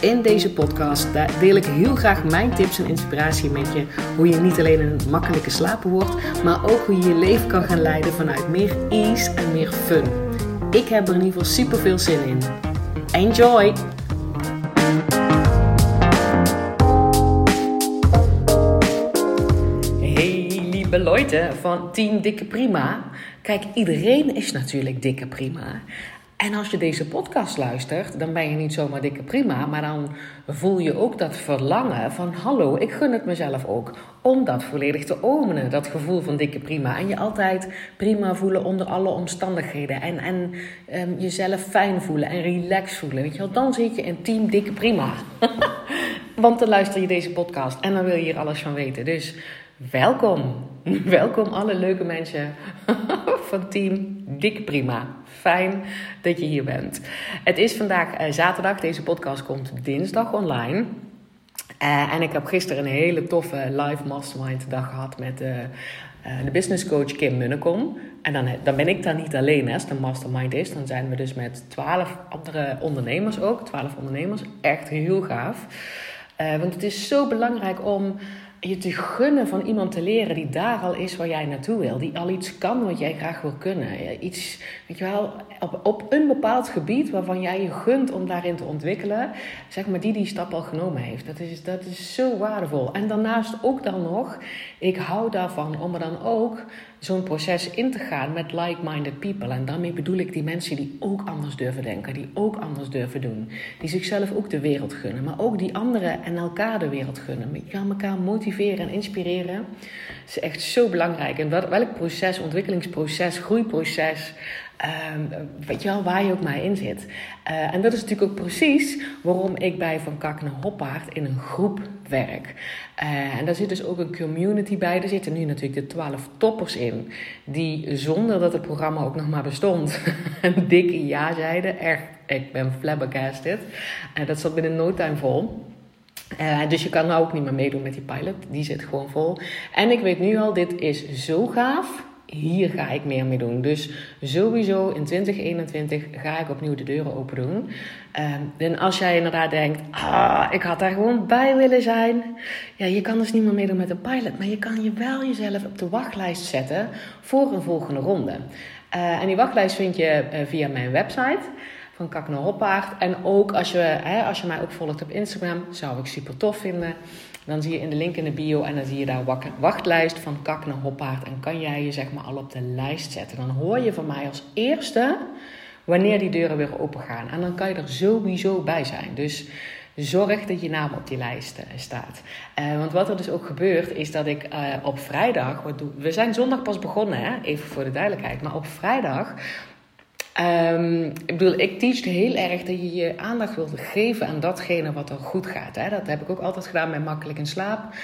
In deze podcast deel ik heel graag mijn tips en inspiratie met je. Hoe je niet alleen een makkelijke slaper wordt, maar ook hoe je je leven kan gaan leiden vanuit meer ease en meer fun. Ik heb er in ieder geval super veel zin in. Enjoy! Hey lieve Leute van Team Dikke Prima. Kijk, iedereen is natuurlijk dikke prima. En als je deze podcast luistert, dan ben je niet zomaar dikke prima, maar dan voel je ook dat verlangen van hallo, ik gun het mezelf ook om dat volledig te omenen, dat gevoel van dikke prima. En je altijd prima voelen onder alle omstandigheden en, en um, jezelf fijn voelen en relaxed voelen. Weet je wel, dan zit je in team dikke prima. Want dan luister je deze podcast en dan wil je hier alles van weten. Dus welkom, welkom alle leuke mensen van team Dikke Prima. Fijn dat je hier bent. Het is vandaag uh, zaterdag. Deze podcast komt dinsdag online. Uh, en ik heb gisteren een hele toffe live mastermind dag gehad met uh, de business coach Kim Munnekom. En dan, dan ben ik daar niet alleen als een mastermind is. Dan zijn we dus met twaalf andere ondernemers ook. Twaalf ondernemers. Echt heel gaaf. want het is zo belangrijk om je te gunnen van iemand te leren die daar al is waar jij naartoe wil. Die al iets kan wat jij graag wil kunnen. Iets, weet je wel, op, op een bepaald gebied waarvan jij je gunt om daarin te ontwikkelen. Zeg maar die die stap al genomen heeft. Dat is, dat is zo waardevol. En daarnaast ook dan nog, ik hou daarvan om er dan ook zo'n proces in te gaan met like-minded people. En daarmee bedoel ik die mensen die ook anders durven denken, die ook anders durven doen. Die zichzelf ook de wereld gunnen, maar ook die anderen en elkaar de wereld gunnen. Kan elkaar motiveren en inspireren. Is echt zo belangrijk. En welk proces, ontwikkelingsproces, groeiproces, Uh, weet je wel, waar je ook maar in zit. Uh, en dat is natuurlijk ook precies waarom ik bij Van Kak naar Hoppaard in een groep werk. Uh, en daar zit dus ook een community bij. Er zitten nu natuurlijk de twaalf toppers in. Die zonder dat het programma ook nog maar bestond, een dikke ja zeiden. Echt, ik ben flabbergasted. En dat zat binnen no time vol. Uh, dus je kan nou ook niet meer meedoen met die pilot. Die zit gewoon vol. En ik weet nu al, dit is zo gaaf hier ga ik meer mee doen. Dus sowieso in 2021 ga ik opnieuw de deuren open doen. Um, en als jij inderdaad denkt, ah, ik had daar gewoon bij willen zijn. Ja, je kan dus niet meer meedoen met een pilot. Maar je kan je wel jezelf op de wachtlijst zetten voor een volgende ronde. Uh, en die wachtlijst vind je uh, via mijn website van Kak Hoppaard. En ook als je, hè, als je mij ook volgt op Instagram, zou ik super tof vinden. Dan zie je in de link in de bio en dan zie je daar wachtlijst van Kak naar Hoppaard. En kan jij je zeg maar al op de lijst zetten. Dan hoor je van mij als eerste wanneer die deuren weer open gaan. En dan kan je er sowieso bij zijn. Dus zorg dat je naam op die lijst uh, staat. Uh, want wat er dus ook gebeurt, is dat ik uh, op vrijdag. Wat we zijn zondag pas begonnen, hè? even voor de duidelijkheid. Maar op vrijdag Um, ik bedoel, ik teach heel erg dat je je aandacht wilt geven aan datgene wat er goed gaat. Hè? Dat heb ik ook altijd gedaan met makkelijk in slaap.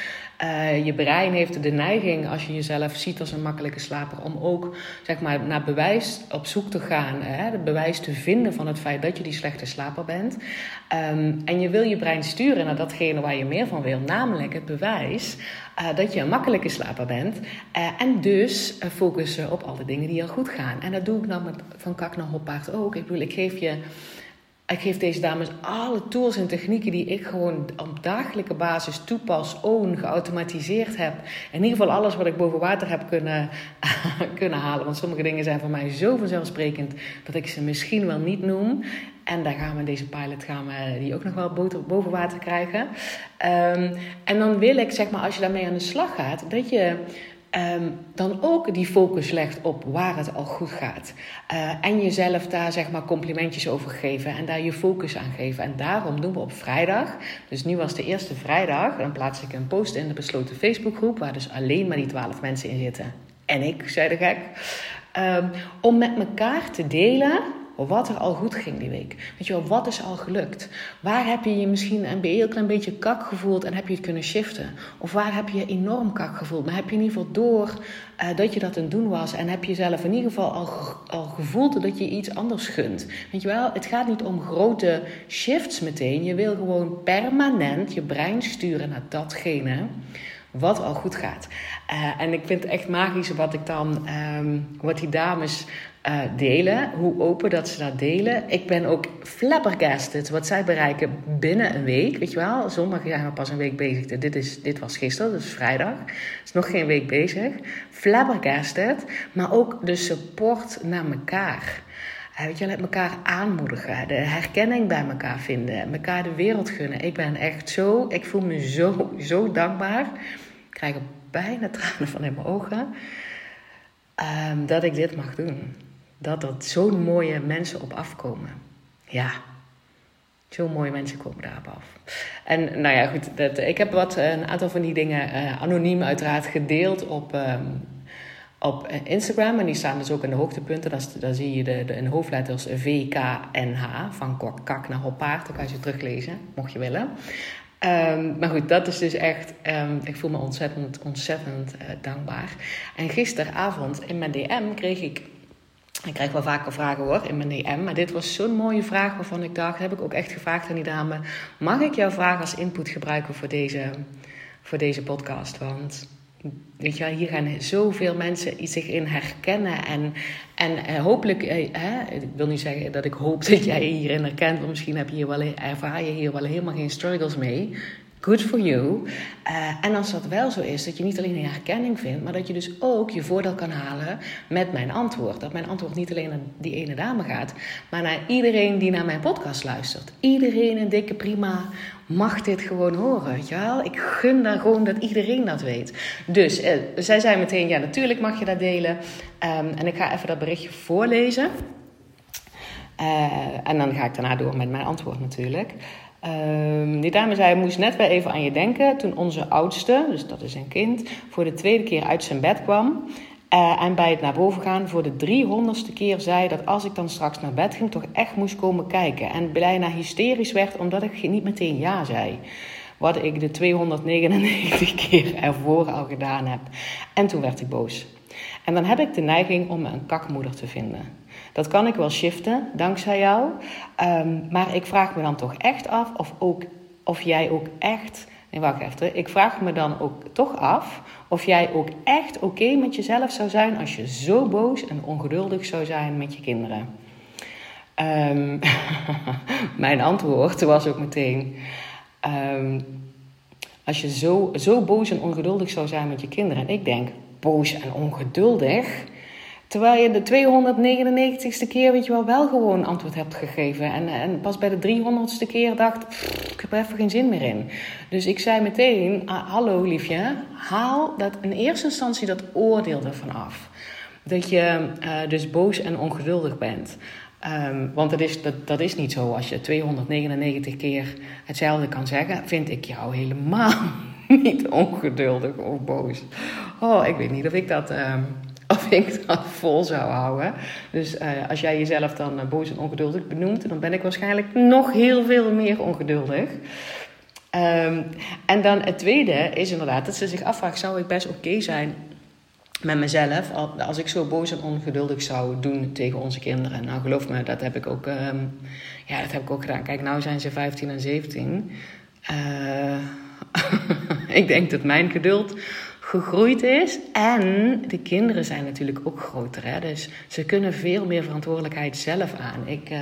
Uh, je brein heeft de neiging, als je jezelf ziet als een makkelijke slaper, om ook zeg maar, naar bewijs op zoek te gaan. Hè? Het bewijs te vinden van het feit dat je die slechte slaper bent. Um, en je wil je brein sturen naar datgene waar je meer van wil, namelijk het bewijs uh, dat je een makkelijke slaper bent. Uh, en dus focussen op alle dingen die al goed gaan. En dat doe ik dan met Van Kak naar Hoppaard ook. Ik bedoel, ik geef je ik geef deze dames alle tools en technieken die ik gewoon op dagelijkse basis toepas, own, geautomatiseerd heb. In ieder geval alles wat ik boven water heb kunnen, kunnen halen. Want sommige dingen zijn voor mij zo vanzelfsprekend dat ik ze misschien wel niet noem. En daar gaan we deze pilot gaan we die ook nog wel boven water krijgen. Um, en dan wil ik, zeg maar, als je daarmee aan de slag gaat, dat je Um, dan ook die focus legt op waar het al goed gaat. Uh, en jezelf daar zeg maar complimentjes over geven en daar je focus aan geven. En daarom doen we op vrijdag, dus nu was de eerste vrijdag, dan plaats ik een post in de besloten Facebookgroep, waar dus alleen maar die twaalf mensen in zitten. En ik, zei de gek. Um, om met elkaar te delen wat er al goed ging die week. Weet je wel, wat is al gelukt? Waar heb je je misschien een heel klein beetje kak gevoeld en heb je het kunnen shiften? Of waar heb je enorm kak gevoeld, maar heb je in ieder geval door uh, dat je dat aan het doen was en heb je zelf in ieder geval al, al gevoeld dat je iets anders gunt? Weet je wel, het gaat niet om grote shifts meteen. Je wil gewoon permanent je brein sturen naar datgene wat al goed gaat. Uh, en ik vind het echt magisch wat ik dan, um, wat die dames uh, delen, hoe open dat ze dat delen. Ik ben ook flabbergasted wat zij bereiken binnen een week. Weet je wel, zondag zijn we pas een week bezig. Dit, is, dit was gisteren, dus vrijdag. Is nog geen week bezig. Flabbergasted, maar ook de support naar elkaar. Uh, weet je, wel, elkaar aanmoedigen, de herkenning bij elkaar vinden, elkaar de wereld gunnen. Ik ben echt zo, ik voel me zo, zo dankbaar. Ik krijg bijna tranen van in mijn ogen. Um, dat ik dit mag doen dat er zo'n mooie mensen op afkomen. Ja, zo mooie mensen komen daarop af. En nou ja, goed, dat, ik heb wat, een aantal van die dingen uh, anoniem uiteraard gedeeld op, um, op Instagram. En die staan dus ook in de hoogtepunten. Daar, zie je de, de, in hoofdletters VKNH, van kak naar hoppaard. Dat kan je ze teruglezen, mocht je willen. Um, maar goed, dat is dus echt, um, ik voel me ontzettend, ontzettend uh, dankbaar. En gisteravond in mijn DM kreeg ik ik krijg wel vaker vragen hoor in mijn DM. Maar dit was zo'n mooie vraag waarvan ik dacht, heb ik ook echt gevraagd aan die dame. Mag ik jouw vraag als input gebruiken voor deze, voor deze podcast? Want weet je, hier gaan zoveel mensen zich in herkennen. En, en eh, hopelijk, eh, hè, ik wil niet zeggen dat ik hoop dat jij hierin herkent. Want misschien heb je hier wel, ervaar je hier wel helemaal geen struggles mee. Good for you. Uh, en als dat wel zo is, dat je niet alleen een herkenning vindt, maar dat je dus ook je voordeel kan halen met mijn antwoord. Dat mijn antwoord niet alleen naar die ene dame gaat, maar naar iedereen die naar mijn podcast luistert. Iedereen een dikke prima mag dit gewoon horen. Wel? Ik gun daar gewoon dat iedereen dat weet. Dus uh, zij zei meteen: ja, natuurlijk mag je dat delen. Um, en ik ga even dat berichtje voorlezen. Uh, en dan ga ik daarna door met mijn antwoord natuurlijk. Um, die dame zei, moest net weer even aan je denken toen onze oudste, dus dat is een kind, voor de tweede keer uit zijn bed kwam. Uh, en bij het naar boven gaan voor de driehonderdste keer zei dat als ik dan straks naar bed ging, toch echt moest komen kijken. En bijna hysterisch werd omdat ik niet meteen ja zei. Wat ik de 299 keer ervoor al gedaan heb. En toen werd ik boos. En dan heb ik de neiging om me een kakmoeder te vinden. Dat kan ik wel shiften, dankzij jou. Um, maar ik vraag me dan toch echt af of, ook, of jij ook echt. Nee, wacht even. Ik vraag me dan ook toch af of jij ook echt oké met jezelf zou zijn als je zo boos en ongeduldig zou zijn met je kinderen. Um, mijn antwoord was ook meteen. Um, als je zo, zo boos en ongeduldig zou zijn met je kinderen. En ik denk, boos en ongeduldig. Terwijl je de 299ste keer, weet je wel, wel gewoon antwoord hebt gegeven. En, en pas bij de 300ste keer dacht, ik heb er even geen zin meer in. Dus ik zei meteen, ah, hallo liefje, haal dat in eerste instantie dat oordeel ervan af. Dat je uh, dus boos en ongeduldig bent. Um, want dat is, dat, dat is niet zo. Als je 299 keer hetzelfde kan zeggen, vind ik jou helemaal niet ongeduldig of boos. Oh, ik weet niet of ik dat... Um, of ik dat vol zou houden. Dus uh, als jij jezelf dan uh, boos en ongeduldig benoemt, dan ben ik waarschijnlijk nog heel veel meer ongeduldig. Um, en dan het tweede is inderdaad dat ze zich afvraagt: zou ik best oké zijn met mezelf als ik zo boos en ongeduldig zou doen tegen onze kinderen? Nou, geloof me, dat heb ik ook, um, ja, dat heb ik ook gedaan. Kijk, nou zijn ze 15 en 17. Uh, ik denk dat mijn geduld gegroeid is. En de kinderen zijn natuurlijk ook groter. Hè? Dus ze kunnen veel meer verantwoordelijkheid zelf aan. Ik, uh,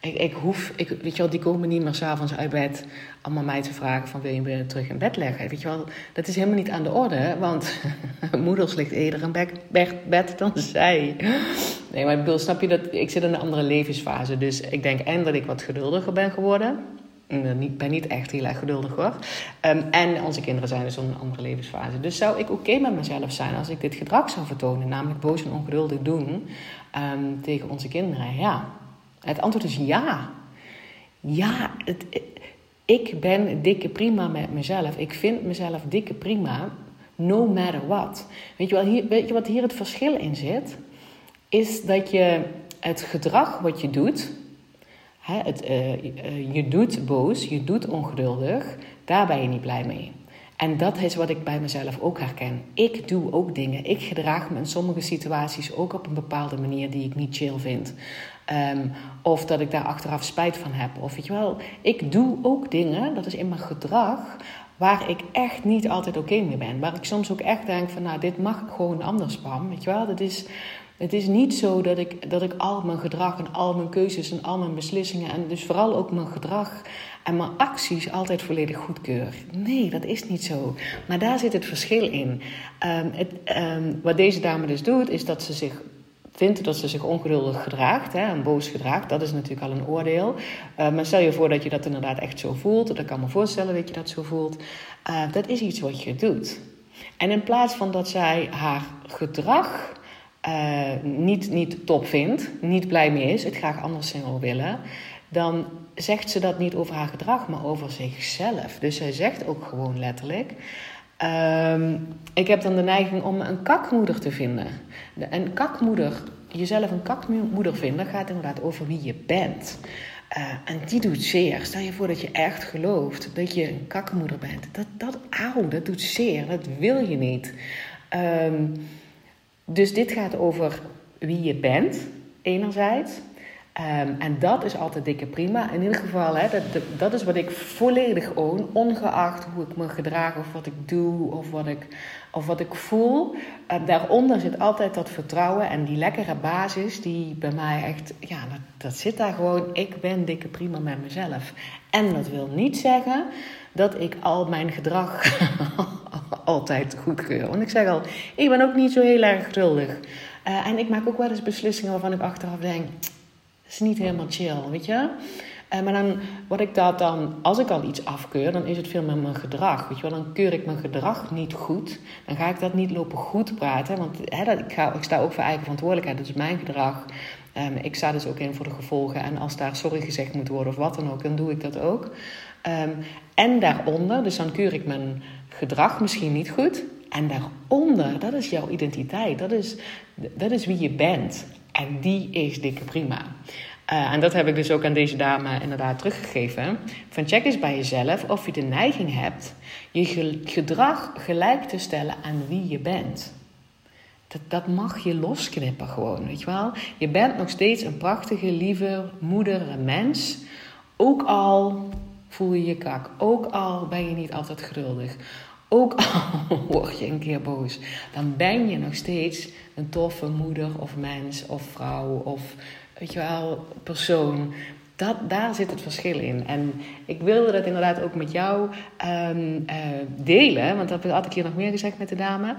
ik, ik hoef, ik, weet je wel, die komen niet meer s'avonds uit bed allemaal mij te vragen van wil je me terug in bed leggen. Weet je wel, dat is helemaal niet aan de orde. Want moeders ligt eerder in bed dan zij. Nee, maar ik bedoel, snap je dat? Ik zit in een andere levensfase. Dus ik denk en dat ik wat geduldiger ben geworden. Ik ben niet echt heel erg geduldig hoor. Um, en onze kinderen zijn dus in een andere levensfase. Dus zou ik oké met mezelf zijn als ik dit gedrag zou vertonen, namelijk boos en ongeduldig doen um, tegen onze kinderen? Ja. Het antwoord is ja. Ja, het, ik ben dikke prima met mezelf. Ik vind mezelf dikke prima, no matter what. Weet je, wel, hier, weet je wat hier het verschil in zit? Is dat je het gedrag wat je doet, het, uh, je doet boos, je doet ongeduldig, daar ben je niet blij mee. En dat is wat ik bij mezelf ook herken. Ik doe ook dingen. Ik gedraag me in sommige situaties ook op een bepaalde manier die ik niet chill vind. Ehm, of dat ik daar achteraf spijt van heb. Of weet je wel, ik doe ook dingen, dat is in mijn gedrag, waar ik echt niet altijd oké mee ben. Waar ik soms ook echt denk van, nou, dit mag gewoon anders, Pam. Weet je wel, dat is... Het is niet zo dat ik, dat ik al mijn gedrag en al mijn keuzes en al mijn beslissingen en dus vooral ook mijn gedrag en mijn acties altijd volledig goedkeur. Nee, dat is niet zo. Maar daar zit het verschil in. Ehm, het, ehm, wat deze dame dus doet, is dat ze zich vindt dat ze zich ongeduldig gedraagt hè, en boos gedraagt. Dat is natuurlijk al een oordeel. Uh, maar stel je voor dat je dat inderdaad echt zo voelt. Dat kan me voorstellen dat je dat zo voelt. Dat is iets wat je doet. En in plaats van dat zij haar gedrag uh, niet, niet top vindt, niet blij mee is, het graag anders wil willen, dan zegt ze dat niet over haar gedrag, maar over zichzelf. Dus zij zegt ook gewoon letterlijk: Um, ik heb dan de neiging om een kakmoeder te vinden. Een kakmoeder, jezelf een kakmoeder vinden, gaat inderdaad over wie je bent. Uh, en die doet zeer. Stel je voor dat je echt gelooft dat je een kakmoeder bent. Dat, dat, auw, dat doet zeer. Dat wil je niet. Um, dus dit gaat over wie je bent, enerzijds. Um, en dat is altijd dikke prima. In ieder geval, hè, dat, dat is wat ik volledig own. Ongeacht hoe ik me gedraag of wat ik doe of wat ik, of wat ik voel. Uh, daaronder zit altijd dat vertrouwen en die lekkere basis die bij mij echt... Ja, dat, dat zit daar gewoon. Ik ben dikke prima met mezelf. En dat wil niet zeggen dat ik al mijn gedrag altijd goedkeur. Want ik zeg al, ik ben ook niet zo heel erg geduldig. Uh, en ik maak ook wel eens beslissingen waarvan ik achteraf denk is niet helemaal chill, weet je. Uh, maar dan, wat ik dat dan, als ik al iets afkeur, dan is het veel met mijn gedrag. Weet je wel, dan keur ik mijn gedrag niet goed. Dan ga ik dat niet lopen goed praten. Want dat, ik, ga, ik sta ook voor eigen verantwoordelijkheid. Dat is mijn gedrag. Um, ik sta dus ook in voor de gevolgen. En als daar sorry gezegd moet worden of wat dan ook, dan doe ik dat ook. Um, en daaronder, dus dan keur ik mijn gedrag misschien niet goed. En daaronder, dat is jouw identiteit. Dat is, dat is wie je bent. En die is dikke prima. Uh, en dat heb ik dus ook aan deze dame inderdaad teruggegeven. Van check eens bij jezelf of je de neiging hebt je gedrag gelijk te stellen aan wie je bent. Dat, dat mag je losknippen gewoon, weet je wel. Je bent nog steeds een prachtige, lieve moeder, een mens. Ook al voel je je kak. Ook al ben je niet altijd geduldig. Ook al word je een keer boos, dan ben je nog steeds een toffe moeder of mens of vrouw of weet je wel, persoon. Dat, daar zit het verschil in. En ik wilde dat inderdaad ook met jou um, uh, delen, want dat had ik hier nog meer gezegd met de dame.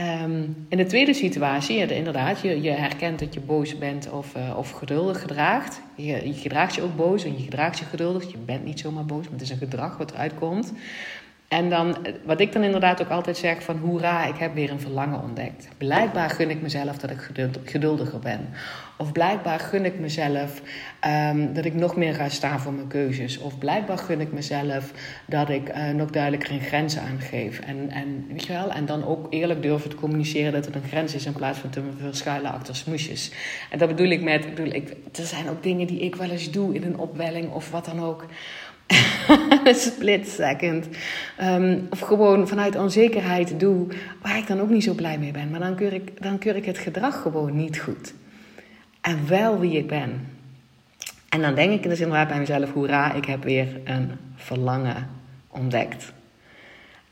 Um, in de tweede situatie, inderdaad, je, je herkent dat je boos bent of, uh, of geduldig gedraagt. Je, je gedraagt je ook boos en je gedraagt je geduldig. Je bent niet zomaar boos, maar het is een gedrag wat eruit komt. En dan, wat ik dan inderdaad ook altijd zeg van hoera, ik heb weer een verlangen ontdekt. Blijkbaar gun ik mezelf dat ik geduldiger ben. Of blijkbaar gun ik mezelf um, dat ik nog meer ga staan voor mijn keuzes. Of blijkbaar gun ik mezelf dat ik uh, nog duidelijker een grenzen aangeef. En, en, weet je wel, en dan ook eerlijk durven te communiceren dat het een grens is in plaats van te verschuilen achter smoesjes. En dat bedoel ik met, ik, er zijn ook dingen die ik wel eens doe in een opwelling of wat dan ook split second. Um, of gewoon vanuit onzekerheid doe waar ik dan ook niet zo blij mee ben. Maar dan keur ik, dan keur ik het gedrag gewoon niet goed. En wel wie ik ben. En dan denk ik dus inderdaad bij mezelf: hoera, ik heb weer een verlangen ontdekt.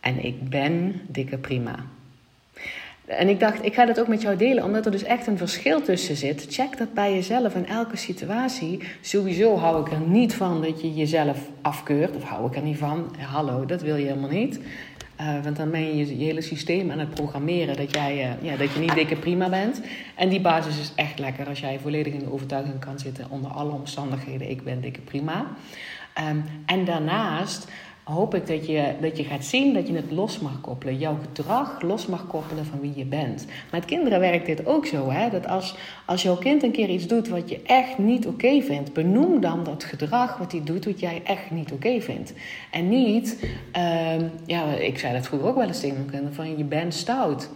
En ik ben dikke prima. En ik dacht, ik ga dat ook met jou delen, omdat er dus echt een verschil tussen zit. Check dat bij jezelf in elke situatie. Sowieso hou ik er niet van dat je jezelf afkeurt, of hou ik er niet van. Hallo, dat wil je helemaal niet. Uh, want dan ben je je hele systeem aan het programmeren dat, jij, uh, ja, dat je niet dikke prima bent. En die basis is echt lekker als jij volledig in de overtuiging kan zitten onder alle omstandigheden. Ik ben dikke prima. Um, en daarnaast hoop ik dat je, dat je gaat zien dat je het los mag koppelen. Jouw gedrag los mag koppelen van wie je bent. Met kinderen werkt dit ook zo. Hè? Dat als, als jouw kind een keer iets doet wat je echt niet oké vindt, benoem dan dat gedrag wat hij doet wat jij echt niet oké vindt. En niet, uh, ja, ik zei dat vroeger ook wel eens tegen mijn kinderen, van je bent stout.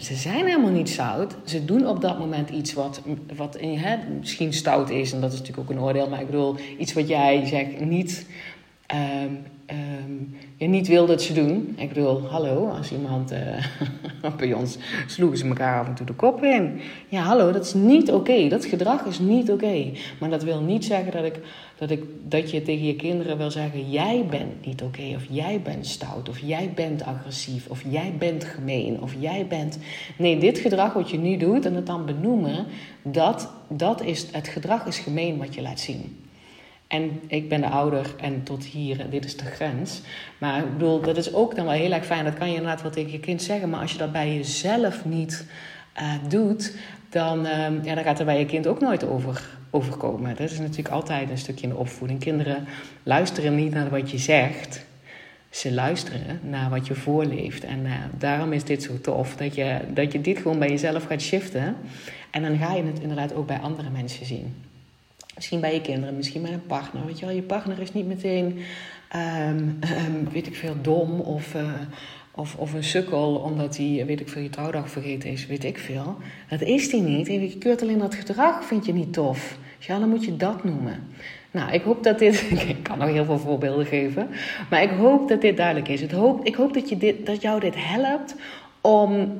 ze zijn helemaal niet stout. Ze doen op dat moment iets wat, wat hè, misschien stout is. En dat is natuurlijk ook een oordeel. Maar ik bedoel, iets wat jij zegt niet um, um, je niet wil dat ze doen. Ik bedoel, hallo, als iemand uh, bij ons sloegen ze elkaar af en toe de kop in. Ja, hallo, dat is niet oké. Dat gedrag is niet oké. Maar dat wil niet zeggen dat, ik, dat, ik, dat je tegen je kinderen wil zeggen: jij bent niet oké, of jij bent stout, of jij bent agressief, of jij bent gemeen, of jij bent. Nee, dit gedrag wat je nu doet en het dan benoemen, dat, dat is, het gedrag is gemeen wat je laat zien. En ik ben de ouder en tot hier, en dit is de grens. Maar ik bedoel, dat is ook dan wel heel erg fijn. Dat kan je inderdaad wel tegen je kind zeggen. Maar als je dat bij jezelf niet uh, doet, dan, uh, ja, dan gaat er bij je kind ook nooit over, overkomen. Dat is natuurlijk altijd een stukje in de opvoeding. Kinderen luisteren niet naar wat je zegt. Ze luisteren naar wat je voorleeft. En uh, daarom is dit zo tof. Dat je, dat je dit gewoon bij jezelf gaat shiften. En dan ga je het inderdaad ook bij andere mensen zien. Misschien bij je kinderen, misschien bij een partner. Weet je wel, je partner is niet meteen, um, um, weet ik veel, dom of, uh, of, of een sukkel omdat hij, weet ik veel, je trouwdag vergeten is, weet ik veel. Dat is hij niet. Je keurt alleen dat gedrag, vind je niet tof. Ja, dan moet je dat noemen. Nou, ik hoop dat dit. Ik kan nog heel veel voorbeelden geven. Maar ik hoop dat dit duidelijk is. Ik hoop, ik hoop dat, je dit, dat jou dit helpt om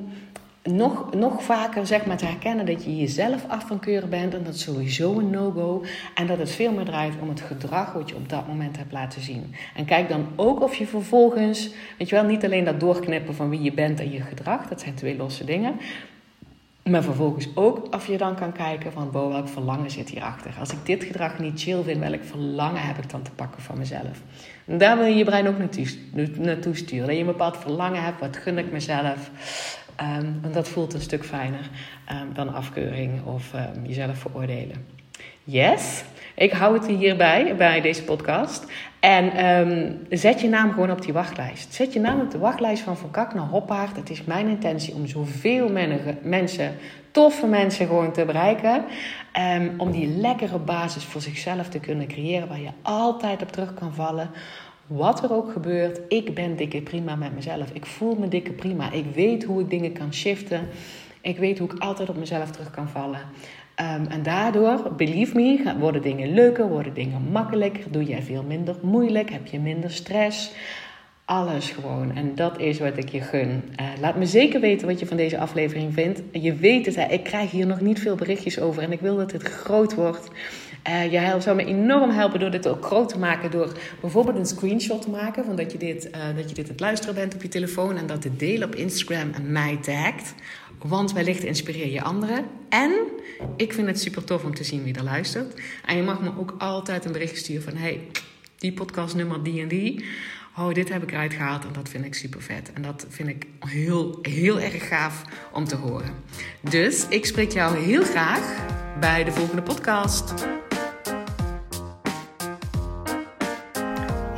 nog, nog vaker zeg maar, te herkennen dat je jezelf af van keuren bent. En dat is sowieso een no-go. En dat het veel meer draait om het gedrag wat je op dat moment hebt laten zien. En kijk dan ook of je vervolgens, weet je wel, niet alleen dat doorknippen van wie je bent en je gedrag. Dat zijn twee losse dingen. Maar vervolgens ook of je dan kan kijken van, wow, welk verlangen zit hierachter? Als ik dit gedrag niet chill vind, welk verlangen heb ik dan te pakken van mezelf? En daar wil je je brein ook naartoe, naartoe sturen. Dat je een bepaald verlangen hebt, wat gun ik mezelf? Um, want dat voelt een stuk fijner um, dan afkeuring of um, jezelf veroordelen. Yes, ik hou het hierbij, bij deze podcast. En zet je naam gewoon op die wachtlijst. Zet je naam op de wachtlijst van Van Kak naar Hoppaard. Het is mijn intentie om zoveel mensen, toffe mensen gewoon te bereiken. om die lekkere basis voor zichzelf te kunnen creëren waar je altijd op terug kan vallen wat er ook gebeurt, ik ben dikke prima met mezelf. Ik voel me dikke prima. Ik weet hoe ik dingen kan shiften. Ik weet hoe ik altijd op mezelf terug kan vallen. Um, en daardoor, believe me, worden dingen leuker, worden dingen makkelijker. Doe jij veel minder moeilijk, heb je minder stress. Alles gewoon. En dat is wat ik je gun. Uh, laat me zeker weten wat je van deze aflevering vindt. Je weet het, hè, ik krijg hier nog niet veel berichtjes over. En ik wil dat dit groot wordt. Uh, je zou me enorm helpen door dit ook groot te maken. Door bijvoorbeeld een screenshot te maken van dat je dit, uh, dat je dit het luisteren bent op je telefoon. En dat te delen op Instagram en mij tagt. Want wellicht inspireer je anderen. En ik vind het super tof om te zien wie er luistert. En je mag me ook altijd een bericht sturen van... Hey, die podcastnummer die en die oh, dit heb ik eruit gehaald en dat vind ik super vet. En dat vind ik heel, heel erg gaaf om te horen. Dus ik spreek jou heel graag bij de volgende podcast.